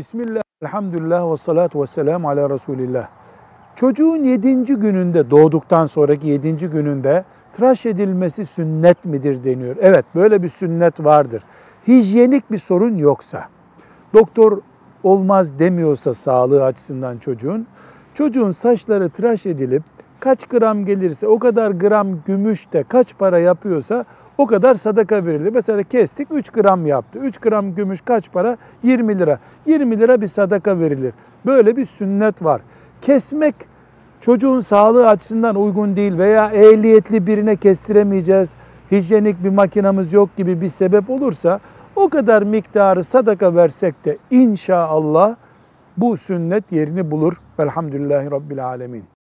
Bismillah, elhamdülillah ve salatu ve selamu ala Resulillah. Çocuğun yedinci gününde, doğduktan sonraki yedinci gününde tıraş edilmesi sünnet midir deniyor. Evet, böyle bir sünnet vardır. Hijyenik bir sorun yoksa, doktor olmaz demiyorsa sağlığı açısından çocuğun, çocuğun saçları tıraş edilip kaç gram gelirse, o kadar gram gümüş de kaç para yapıyorsa o kadar sadaka verilir. Mesela kestik 3 gram yaptı. 3 gram gümüş kaç para? 20 lira. 20 lira bir sadaka verilir. Böyle bir sünnet var. Kesmek çocuğun sağlığı açısından uygun değil veya ehliyetli birine kestiremeyeceğiz. Hijyenik bir makinamız yok gibi bir sebep olursa o kadar miktarı sadaka versek de inşallah bu sünnet yerini bulur. Velhamdülillahi Rabbil Alemin.